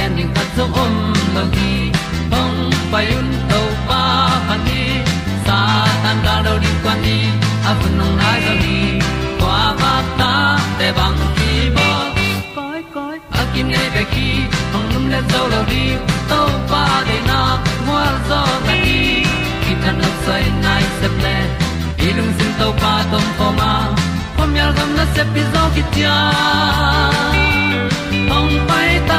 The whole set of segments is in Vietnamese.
pi zo gen ding khat zo om lo gi hong pai un to pa pa ni. Sa tan da do di kwan ni a bu nong nai zo ni kwa ba ta te bang ki bo koi koi a kim nei be ki hong lum le zo lo di to pa de na mo zo ta ni ki tan no sai nai se ple ilung sin to pa tom ko ma. Pom yal gam na se pi zo ki hong pai ta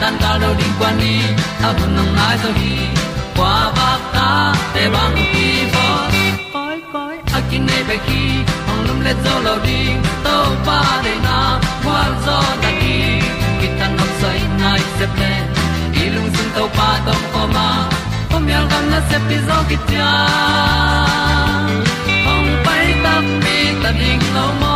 tan cao đâu đi qua đi ta bu nang mai thôi, gi qua ba ta te bang ki bo koi koi a kin nei be ki ong lum le zo lo di to pa de na kwa zo ta ki ki tan nok sai nai se ple ilung sun to pa tom ko ma. Pom yal gam na se pi zo ki tia ong pai ta mi ta ding lo mo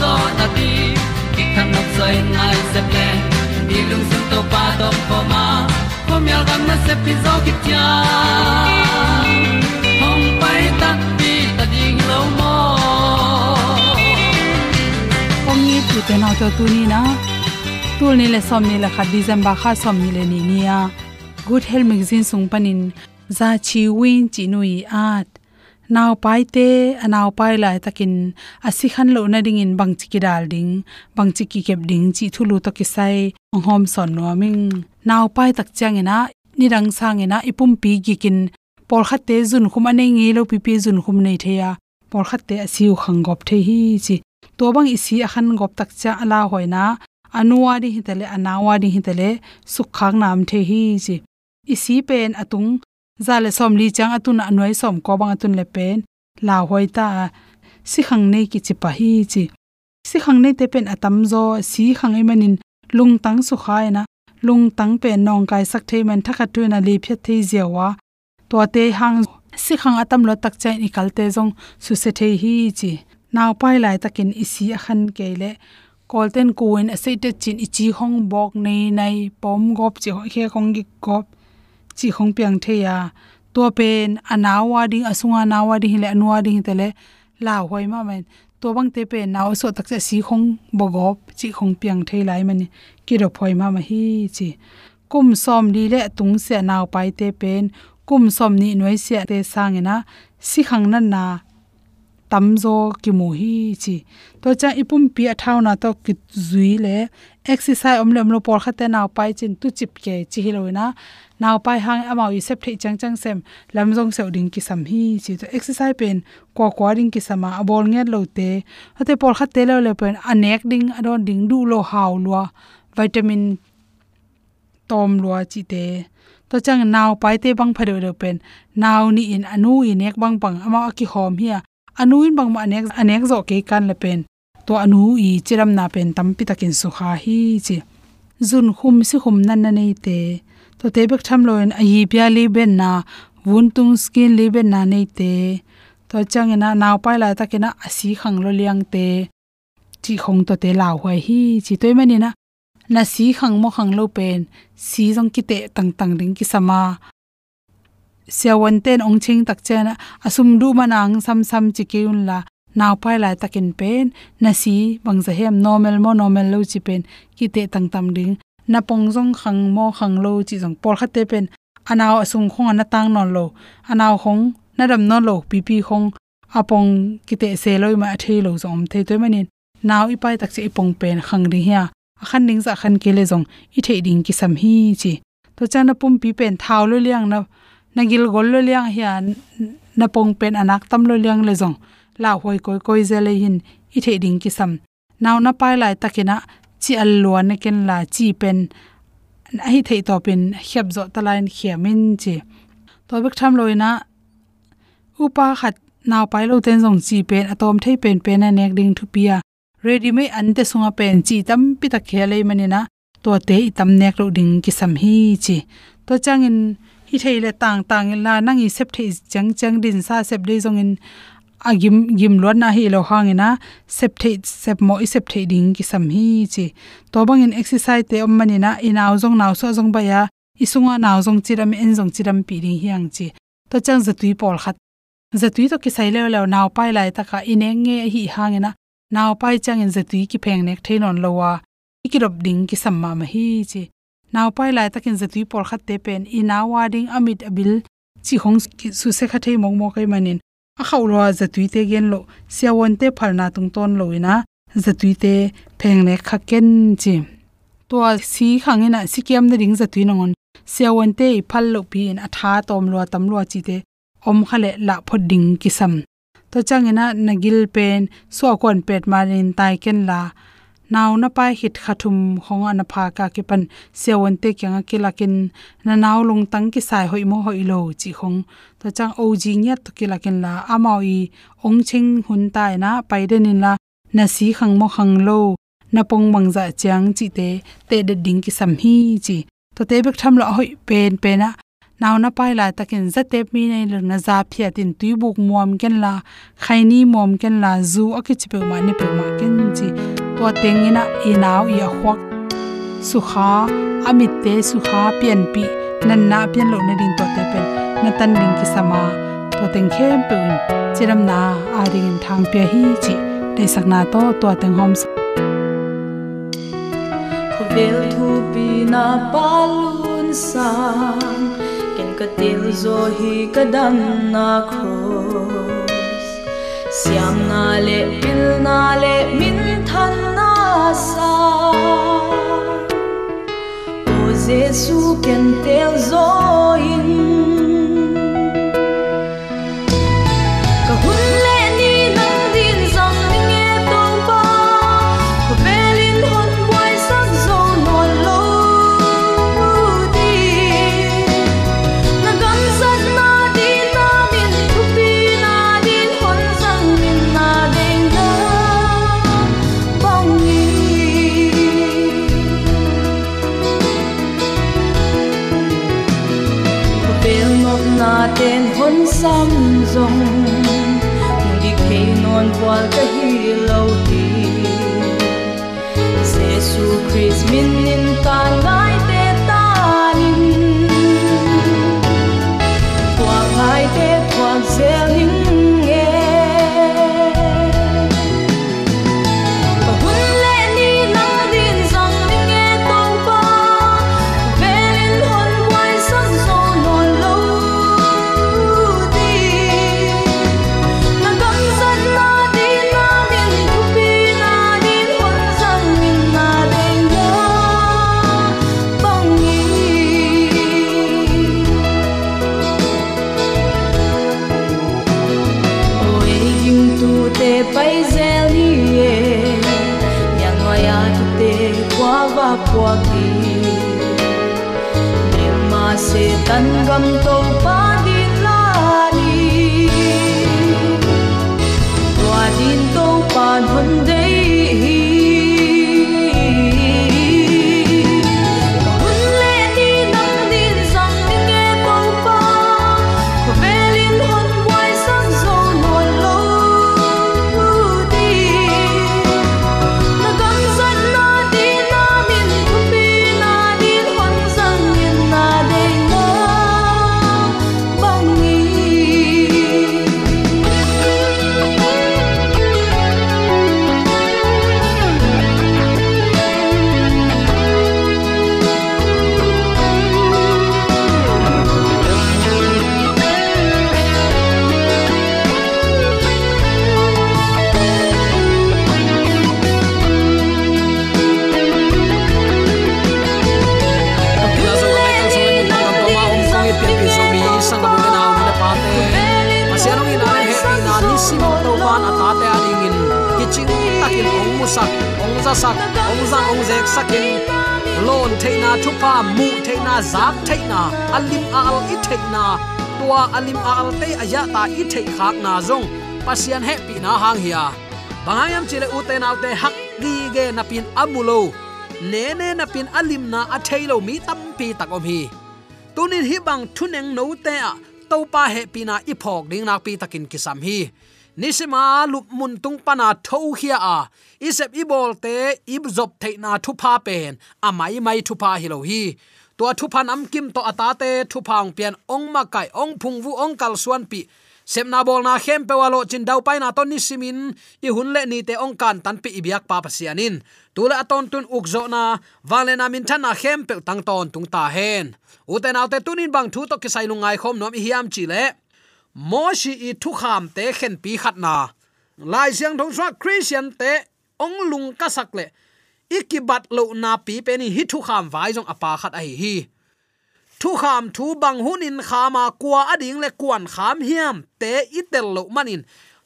zo na ti ki kan nok sai nai se ple ni lung sun to pa to pa ma. Ko mi al gam na se pi zo ki tia hom pai ta ti ta ding lo mo ong ni tu te na to tu ni na tu ni le som ni le kha december kha som ni le ni nia à. good health magazine sung panin. Za chi win chi nui at naw pai te anaw pai lai takin asi khan lo na ding in bang chi ki dal ding bang chi ki kep ding, chi thulu to ki sai ong hom son no ming. Naw pai tak chang ena ni rang sang ena, ipum pi gi kin por khat te zun khum ane ngi lo pi pi zun khum nei theya. Por khat te asiu khang gop the hi chi. To bang isi akhan gop tak cha ala hoina anuwa ri hitale anawa ri hitale sukhang nam the hi chi. Isi pen atung zale som li chang atun anoi som ko bang atun le pen. La hoita si khang nei ki chi pa hi chi. Si khang nei te pen atam zo, si khang ai manin lung tang su khai na. Lung tang pe nong kai sak thei man thakha tu na li phet thei zewa to te hang, si khang atam lo tak chai ni kalte jong su se thei hi chi. Naw pai lai takin isi akhan kele kolten kuin asete chin ichi hong bok nei nai, pom gop chi he khong gi gop chi khong piang the ya. To pen anawa ding asunga nawa ding le anwa ding tele la hoi ma men. To bang te pe naw so tak cha si khong bogop chi khong piang thei lai mani ki ro phoi ma ma hi chi. Kum som li le tung se naw pai te pen. Kum som ni noi se te sang sangena si khang na na tamzo ki mu hi chi. To cha ipum pi athau na to ki zui le. Exercise om lem lo por khate naw pai chin tu chip ke chi hi loina naw pai hang amao i sep thei chang chang sem, lam jong se ding ki sam hi chi to exercise pen ko ko ding ki sama abol nge lo te. Ate por khate lo le pen anek ding adon ding du lo haw lo vitamin tom lo chi te. To chang naw pai te bang phare lo pen naw ni in anu in ek bang bang ama ki hom hi anuin bang ma anek anek zo ke kan le pen. To anu i chiram na pen, tam pi takin su kha hi chi. Zun khum si khum nan na nei te to te bek tham loin a yi pya li ben na wun tung skin li ben na nei te to chang na naw pai la takina asi khang lo liang te chi khong to te la hwai hi chi toy mani na na si khang mo khang lo pen si jong ki te tang tang ding ki sama siawan ten ong ching tak chena asum du manang sam sam chi keun la naw pai lai takin pen na si bang za hem normal mo normal lo chi pen ki te tang tam ding na pong jong khang mo khang lo chi jong pol khate pen. Anao asung khong na tang non lo. Anao khong na ram non lo. Pi pi khong apong kite se loi ma the lo zom the toy manin. Naw ipai tak chi ipong pen khang ri hiya khan ning za khan kele jong i the ding ki sam hi chi. To chana pum pi pen thaw lo liang na na gil gol lo liang hian na pong pen anak tam lo liang le jong la hoi koi koi zele hin. I the ding ki sam naw na pai lai takina chi al lo ne ken la chi pen a hi thei to pen hyap zo ta lain khiamin chi. To bek tham loina upa khat naw pai lo ten jong chi pen, atom thei pen pen a nek ding thu pia ready me an te sunga pen chi tam pi ta khelei manina to te i tam nek lo ding ki sam hi chi. To changin hi thei le tang tang la nang i sep thei chang chang din sa sep de zong in agim gim lon na hi lo hangena sep the sep mo i sep the ding ki sam hi chi. To bang in exercise te om mani na in aw jong naw so jong ba ya isunga naw jong chiram, en jong chiram pi ri hiang chi. To chang za tui pol khat. Za tui to ki sai le lo naw pai lai ta ka ineng nge hi hangena naw pai chang in za tui ki pheng nek theinon lo wa. Ikirop ding ki sam ma hi chi. Naw pai lai ta kin za tui pol khat te pen in awading amit abil chi hong su se kha thei mong mo kai manin a khaw lo zatui te gen lo siawon te phalna tung ton lo ina. Zatui te pheng le kha ken chi. To si khangena sikiam na ring zatui nongon siawon te phal lo pi in atha tom lo tam lo chi te. Om khale la phoding kisam. To changena nagil pen so kon pet marin tai ken la. नाउ न पाइ हित खाथुम khonga na pha का ke pan sewon te kyang ke lakin na naw lung tang ki sai hoi mo hoi lo chi khong. To chang o ji nya to ke lakin la amao i ong ching hun tai na pai de nin la na si khang mo khang lo na pong mang za chang chi te te de ding ki sam hi chi. To te bek tham lo hoi pen pen na naw na pai la takin za te mi nei le na za phia tin tui buk muam ken la khaini mom ken la zu akichi pe ma ni pe ma ken to tengina inaw i hwak su amit te pian pi. Nan na pian lo na din to te pen na tan ding ki sama to teng khem pe un chiram na a ding thang pe hi chi. De sak na to to teng hom vel thu pi na palun sang ken ka til zo hi ka dam na siam na le pil na le min than na sa o jesu ken tel sam alim al te aya ta i thei khak na zong. Pasian he pi na hang hia. Bangayam chile uten autte hak gi ge na pin amulo ne ne na pin alim na a thailo mi tam pi takom hi. Tunin hi bang thuneng no te a to pa he pi na i phok ding na pi takin kisam hi. Nisima lup mun tung pana tho hia a isep ibol te ibzop zop na thu pen amai mai thupa thu hi lo hi to thu pan am kim to ata te thu phang pian ong ma kai, ong phung vu, ong kal suan pi. Semna bol na khem pe walo chin dau pai na ton ni simin i hun le ni te ong kan tan pi ibyak pa pasianin tula aton tun ukzo na valena min than na khem pe tang ton tung ta hen. Uten autte tunin bang thu to ki sai lungai khom nom i hiam chi le. Mo shi i thu kham te khen pi khat na. Lai siang thong swa christian te ong lung ka sak le ikibat lo na pi pe ni hi thu kham vai jong apa khat ai hi thu kham thu bang hunin khama kwa ading le kwan kham hiam te itel lo manin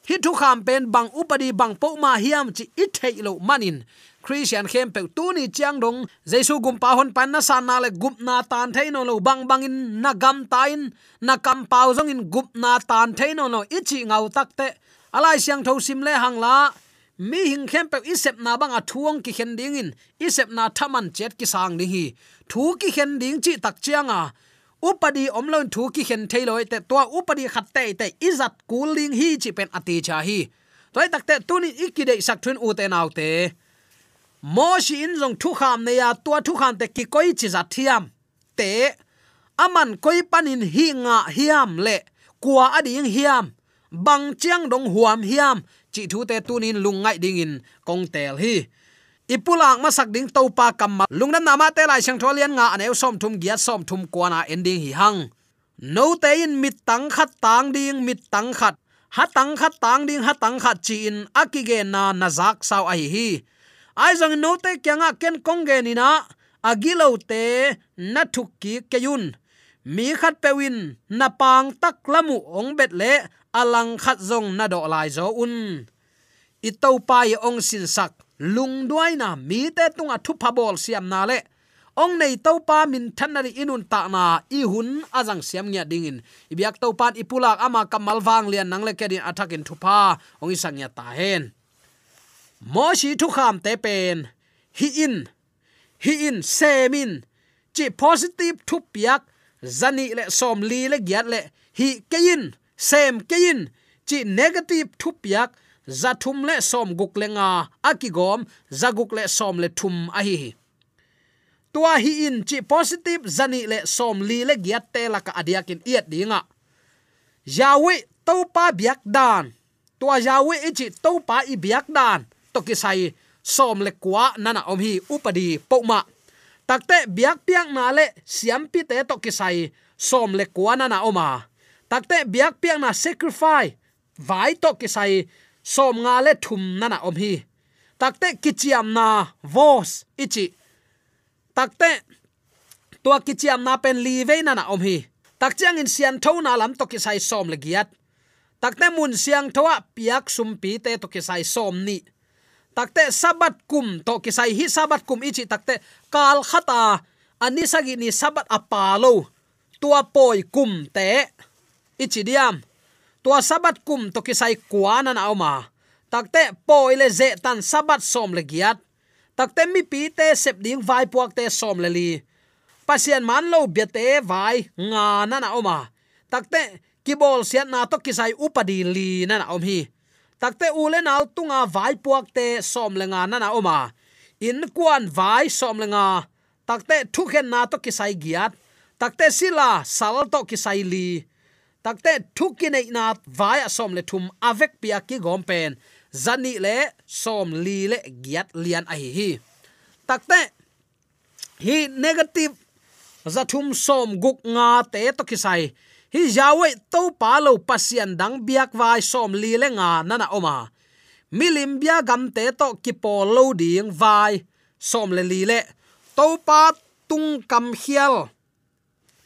hi thu kham pen bang upadi bang po ma hiam chi ithei lo manin christian khem pe tu ni chiang dong jesu gum pa hon pan na san na le gup na tan thei no lo bang bang in na gam tain na kam pau jong in gup na tan thei no no ichi ngau tak te alai siang tho sim le hang la mi hing khem pe isep na bang a thuang ki khen ding in. Isep na thaman chet ki sang ding hi. Thu ki khen ding chi tak chianga upadi omlon thu ki khen thailoi te to upadi khat te te izat cooling hi chi pen ati cha hi. Toy tak te tuni ikide sak thun u te nau te. Mo shi in jong thu kham ne ya tua thu kham te ki koi chi za thiam te, aman koi panin hi nga hiam le. Kwa ading hiam. Bang chiang dong huam hiam chi thu te tunin lungai ding in kong tel hi. Ipulang masak ding to pa kam lungnam nama te lai sang tholian nga aneu som thum giat som thum kwana ending hi hang no te in mit tang khat tang ding mit tang khat ha tang khat tang ding ha tang khat chi in akige na nazak sau ai hi. Ai zong no te kyanga ken kongge ni na agilo te na thuk ki kayun mi khat pewin na pang tak lamu ong bet le alang khat zong na do lai zo un. Itau to pa ye ong sin sak. Lung duai na mi te tunga thu pha bol siam na le. Ong nei tau pa min thanari inun ta na. I hun azang siam nya dingin ibyak to pan ipulak ama kamal wang lian nang le kedin athakin thu pa ong isang nya ta hen. Mo shi thu kham te pen. Hi in. Hi in semin chi positive thu piak. Zani le som li le gyat le. Hi kein sem kein chi negative thu za thum le som guk le nga akigom zaguk le som le thum a hi tua hi in chi positive zani le som li le giat te la ka adiakin iat dinga yawe to pa biak dan. Tua yawe e ichi to pa i biak dan. To ki sai som le kwa nana om hi upadi pokma takte biak piang na le siam pi te to ki sai som le kwa nana oma takte biak piang na sacrifice. Vai to ki sai. Som nga le thum na na om hi. Takte kichiam na vos, ichi. Takte tua kichiam na pen li ve na om hi. Tak chiang in sian tho na lam to ki sai som le giat. Takte mun siang thowa piak sum pi te to ki sai som ni. Takte sabat kum to ki sai hi sabat kum ichi. Takte kal khata. Ani sagi ni sabat apalo tua poi kum te ichidiam tua sabat kum to kisai kwana na oma. Takte poi le ze tan sabat som le giat. Takte mi pi te sep ding vai puak te som le li. Pasian man lo biate vai nga na na oma. Takte kibol siat na to kisai upadi li na na om hi. Takte ule nal tunga vai puak te som le nga na na oma. In kuan vai som le nga. Takte thuken na to kisai giat. Takte sila sal to kisai li takte thukinai na vai som le thum avek pia ki gom pen. Zani le som li le giat lian a hi hi. Takte, hi negative zathum som guk nga te to kisai. Hi jawe to pa lo pasian dang biak vai som li le nga nana oma. Milim bia gam te to ki po lo ding vai som le li le. To pa tung kam hial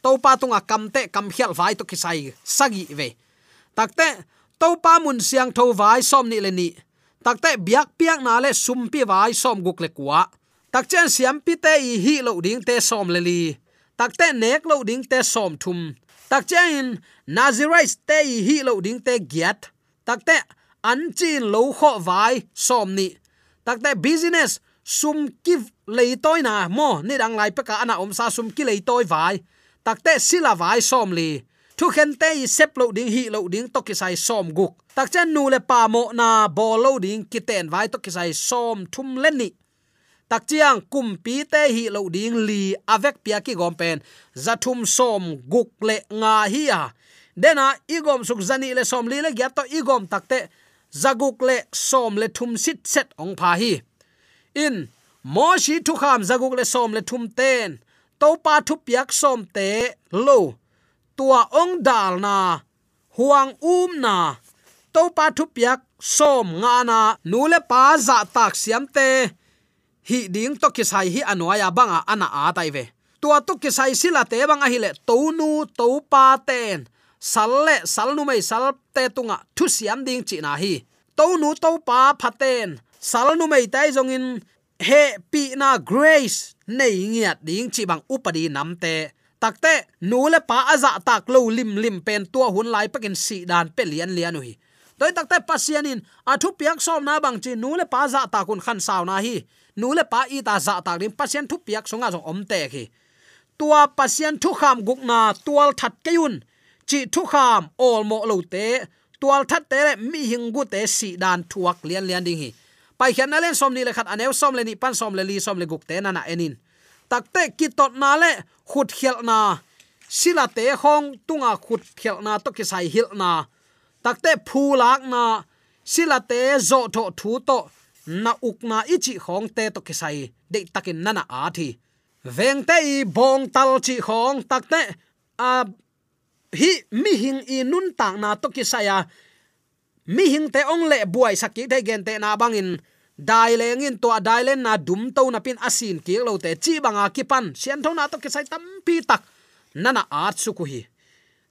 to pa tung a kam hial vai to kisai sagi ve. Takte to pa mun siang tho vai som ni le ni. Takte biak piak na le sum pi vai som guk le kwa takchen siam pi te i hi lo ding te som le li. Takte nek lo ding te som thum. Takchen in nazirite te i hi lo ding te giat. Takte an chin lo kho vai som ni. Takte business, sum kiv lei toy na mo. Ni dang lai pe ka ana om sa sum ki lei toy vai takte silawai somli li. Thu khen te i sep lo ding, hi lo ding, to kisai som guk. Tak chen nu le pa mo na, bo lo ding, ki ten vai to kisai som thum len ni. Tak chiang kum pi te hi lo ding, li avek pia ki gom pen. Za thum som guk le nga hi a. Dena igom suk zani le som li le gya to igom takte zaguk le som le thum sit set ong pha hi. In, mo shi thu kham zaguk le som le thum ten to pa thu piak som te lo. Tua ong dal na huang um na. To pa thu piak som nga na nu le pa za tak siam te hi ding to ki sai hi anwaya banga ana a tai ve tua to ki sai sila te banga hi le to nu to pa ten sal le sal nu mai sal te tunga thu siam ding chi na hi to nu to pa phaten sal nu mai tai jong in he pi na grace. Nei ngiat ding chi bang upadi namte takte nule pa aza tak lo lim lim pen tua hun lai pakin si dan pe lian lian hi toy takte pasianin athu piak som na bang chi nule pa za ta kun khan saw na hi. Nule pa i ta za ta rim pasian thu piak songa jong om te khi. Tua pasian thu kham guk na tual that kayun chi thu kham ol mo lo te. Tual that te mi hing gu te si dan thuak lian lian ding hi pai khian na len som ni le khat anew som le ni pan som le li, som le guk te, na na enin takte ki tot na le khut khial na. Sila te hong tunga khut khial na, to ki sai hil na. Takte phu lak na. Sila te, zo tho thu to na uk na ichi hong te, to ki sai de takin nana a thi. Veng te i bong tal chi hong takte a, hi, mi hing i nun tang na, to ki saya mi hing te ong le buai sakki te gen te na bangin. Dai le in to dai len na dum to na pin asin ki lo te chi banga ki pan. Sian thona to ki sai tam pi tak. Nana at su ku hi.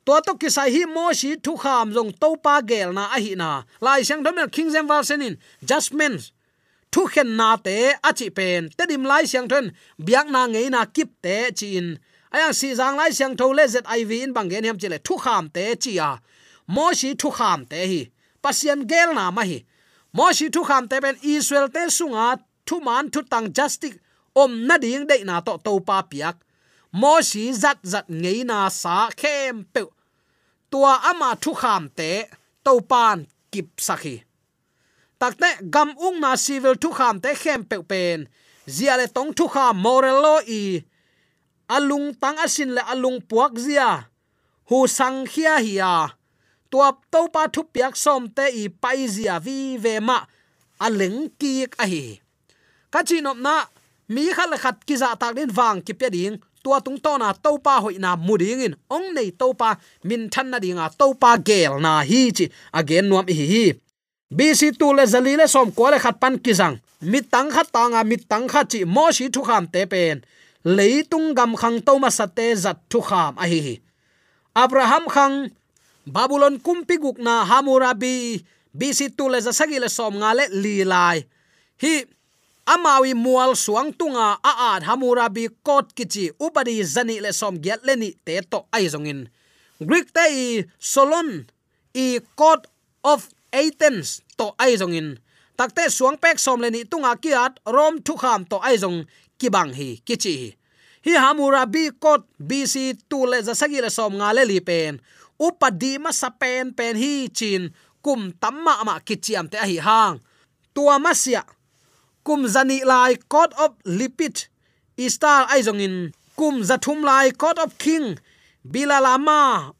To to ki sai hi mo shi thu kham jong to pa gel na a hi na. Lai sang dom king jam wal senin justments thu khen na te a chi pen. Te dim lai sang thon biak na ngei na kip te chin ayang si jang lai sang tho le zet iv in bang gen hem chile thu kham te chi a. Mo shi thu kham te hi pasian gel na ma hi mo shi thu kham te ben israel te sunga thu man thu tang justice om na ding de na to to pa piak. Mo zat zat ngei na sa khem pe. Tua ama thu kham te to pan kip sakhi takte gam ung na civil thu kham te khem pe pen. Zia le tong thu kha morelo i. Alung tang asin le alung puak zia. Hu sang khia hiya tua to pa thu piak som te i paizia vi ve ma. A leng ki a hi. Ka chi nop na, mi khal khat ki za tak din wang ki pe ding. Tua tung to na to pa hoi na mu ding in. Ong nei to pa, min than na dinga to pa gel na hi chi. Again nuam hi hi. Bc tu le zali le som ko le khat pan ki jang mi tang kha ta nga mi tang kha chi mo shi thu kham te pen. Leitung gam khang to ma sate zat thu kham a hi hi. Abraham khang babylon kumpi gukna hamurabi bc tu le zasagi le som nga le li lai hi, amawi mual suang tunga a at hamurabi kot kichi upadi zani le som giat le ni te to ai zongin greek te i solon, i court of athens to ai zongin takte suang pek som le ni tunga kiat rom thu kham to ai zong kibang hi kichi hi. Hamurabi kot bc tu le za sagi le som nga le li pen Upadima Sapen pen hi chin, kum tamma ma kichiam te hi hang. Tua masia kum zani lai god of lipit istar aizongin, kum zathum lai god of king, bilalama,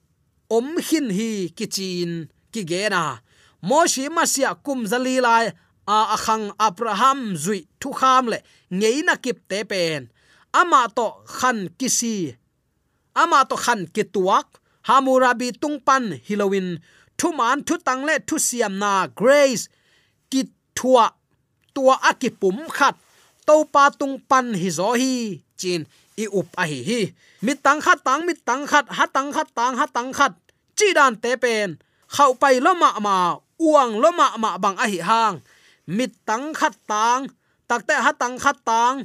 om hin hi kichin ki gena moshi masia kum zali lai a akhang abraham zui thu kham le, ngeina kip te pen. Ama to khan kisi, ama to khan kituak hamurabi tungpan hilowin thu man thu tang le thu siam na grace ki thua tua akipum khat to pa tung pan hi zo hi chin i up a hi hi mi tang khat tang mi tang khat ha tang khat tang ha tang khat chi dan te pen khau pai lo ma ma uang lo ma ma bang a hi hang mi tang khat tang takte ha tang khat tang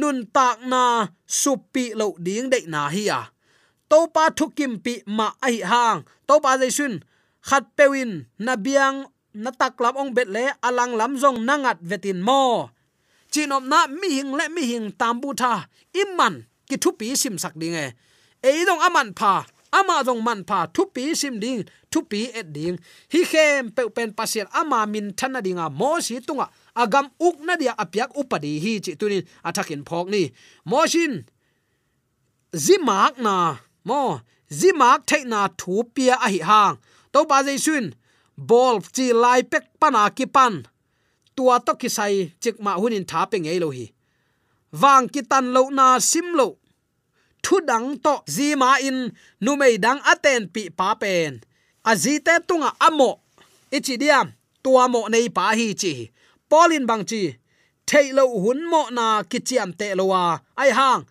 nun tak na supi lo ding de na hi à topa thukim pi ma ai hang. Topa jaisun khat pewin na biang na tak lam ong bet le, alang lam zong, nangat vetin mo. Chinom na mi hing le mi hing tambu tha, imman, ki thu pi sim sak ding e. Ei dong aman pha, ama dong man pha, thu pi sim ding, thu pi et ding. Hi khem pe pen pasien ama min thana dinga mo si tunga, agam uk na dia apyak upadi hi chi tunin athakin phok ni. Mo shin zimak na mo, zimak theina thu pia a hi hang. To ba jai sun bol chi lai pek pana ki pan. Tua to ki sai chik ma hunin tha pe ngei lo hi. Wang ki tan lo na sim lo. Thu dang to zi ma in, nu mei dang aten pi pa pen. A zi te tunga amo ichi diam, tua mo nei pa hi chi. Polin bang chi, thei lo hun mo na ki chiam te lo wa. Ai hang,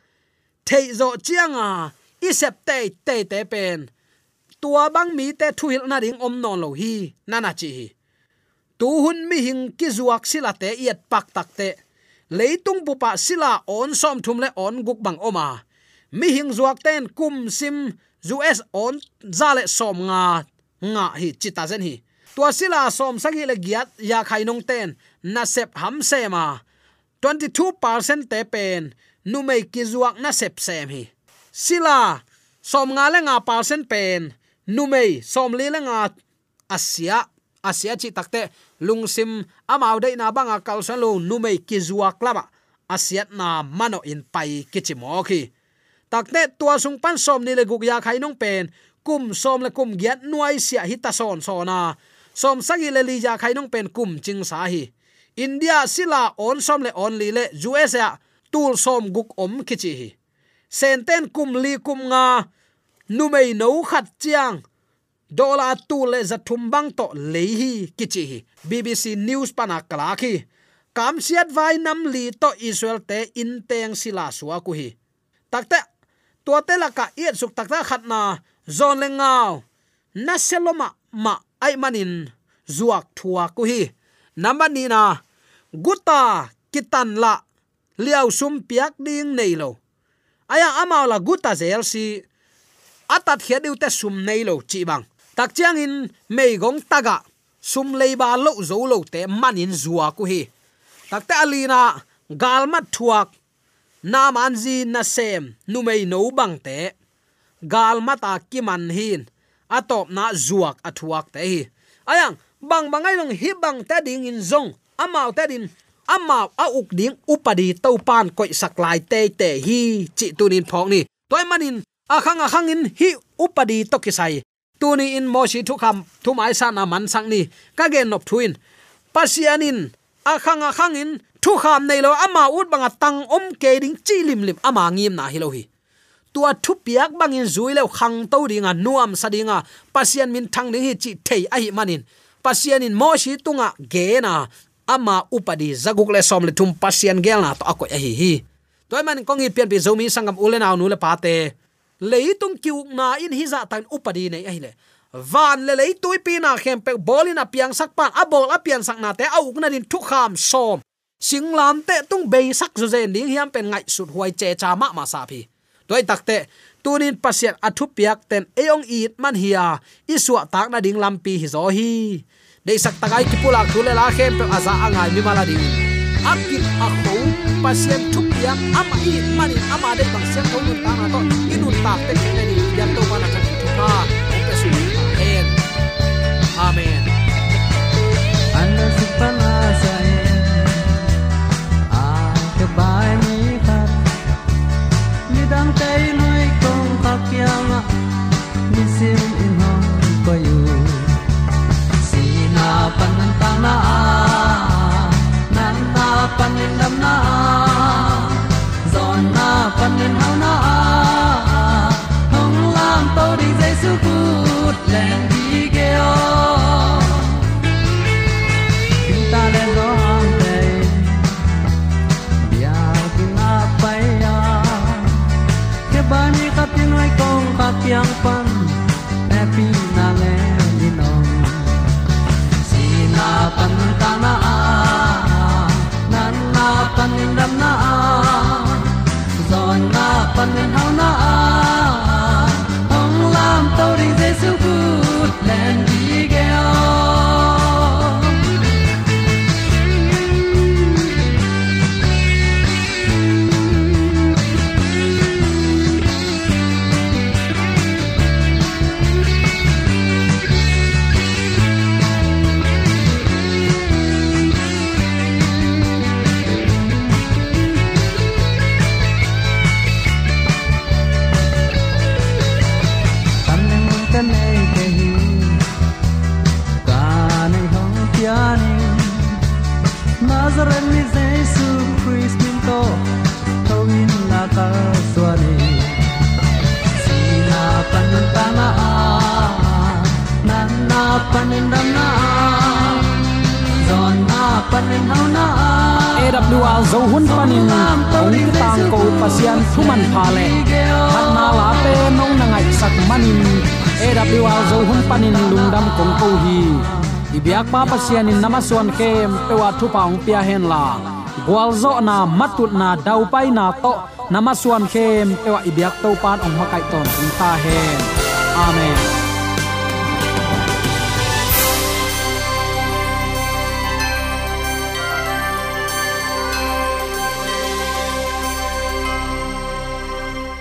thei zo à isep te te te pen. Tua bang mi te thuil na ring om non lo hi nana chi hi. Tu hun mi hing ki zuak sila te yet pak tak te. Leitung bu pa sila on som thum le on guk bang oma. Mi hing zuak ten kum sim us on za le som nga nga hi chita zen hi. Tua sila som sagi le giat, ya khai nong ten, na sep ham se ma. 22% te pen, nu mei ki zuak na sep sem hi sila, som nga le nga percent pen, numei, som li le nga asia asia chi takte lungsim amau dei na banga kalsan lo numei kizua klama asia na mano in pai kichimo khi takte tua sung pan som ni le guk ya khai nong pen, kum som le kum giat nuai sia hi ta son so na. Som sagi le li ya khai nong pen kum ching sa hi. India, sila, on som le on li le usa tul som guk om kichi hi senten kum li kum nga numei no khat chiang. Dola tu le za thum bang to lehi kichi bbc news pana kala khi kam siat vai nam li to israel te in teng sila suwa ku hi. Takte tua te la ka iet suk takta khat na, zon le ngao. Na seloma ma ai manin zuak thua ku hi. Namani na, guta kitan la, liao sum piak ding nei lo aya amao la guta zel si atat khia diu te sum nei lo chi bang. Tak chiang in mei gong taga, sum lei ba lo zo lo te manin zua ku hi. Tak te alina galmat thuak, na man ji na sem nu mei no bang te galmata ki man hin atop na zuak athuak te hi. Ayang, bang bangai long hi bang ta ding in zong amau ta din ama, a uk ding, upadi to pan koi saklai te te hi, chi tunin phok ni. Toy manin akhang akhang in hi upadi to kisai tuni in mo shi thu kham, thu mai sa na man sang ni. Ka gen nop thuin pasianin akhang akhang in, thu kham nei lo ama ut banga tang om ke ding chi lim lim ama ngim na hi lo hi. Tua thu piak bangin zui lo khang to ringa nuam sadinga pasian min thang ding hi chi thei a hi manin. Pasianin mo shi tunga ge na ama upadi zaguk le som le thum pasian gel na to akoi a hi hi. Toy man kong hi pian pi zomi sangam ulen aw nu le pate leitung kiuk na in hi za tan upadi nei ai le. Van le lei tui pi na khem pe bolin a piang sak pan, a bol a pian sak na te au na din thu kham som. Singlam te tung be sak zo zen ding hiam pen ngai sut huai che cha ma ma sa phi. Toy takte tunin pasiat athu piak ten eong it man hia iswa tak na ding lampi hi zo hi. Dei sak takai ki pulak thule la khem pe aza angai mi mala ding akip a kho pasien thu piak ama i mani ama de bang sian thong ta na to inun tak te ke ni ya to mana ka thu ka pe su amen. Amen. Ana supana sa a ke bai mi ni dang na, nan na pan in dam na zon na pan in hao na hong lam to ding dai su gut len di ge o ta le zo ang te ya kin na pai ya ke ba ni ka tin ai kong ka kyang pa AWR zo hun panin ong tang ko pasian thuman pha le hat na la pe nong na ngai sak manin AWR zo hun panin lungdam kong ko hi ibyak pa pasian in namaswan kem pewa thu paung pia hen la gwal zo na matut na dau pai na to namaswan kem pewa ibyak to pan ong makai ton ta hen amen.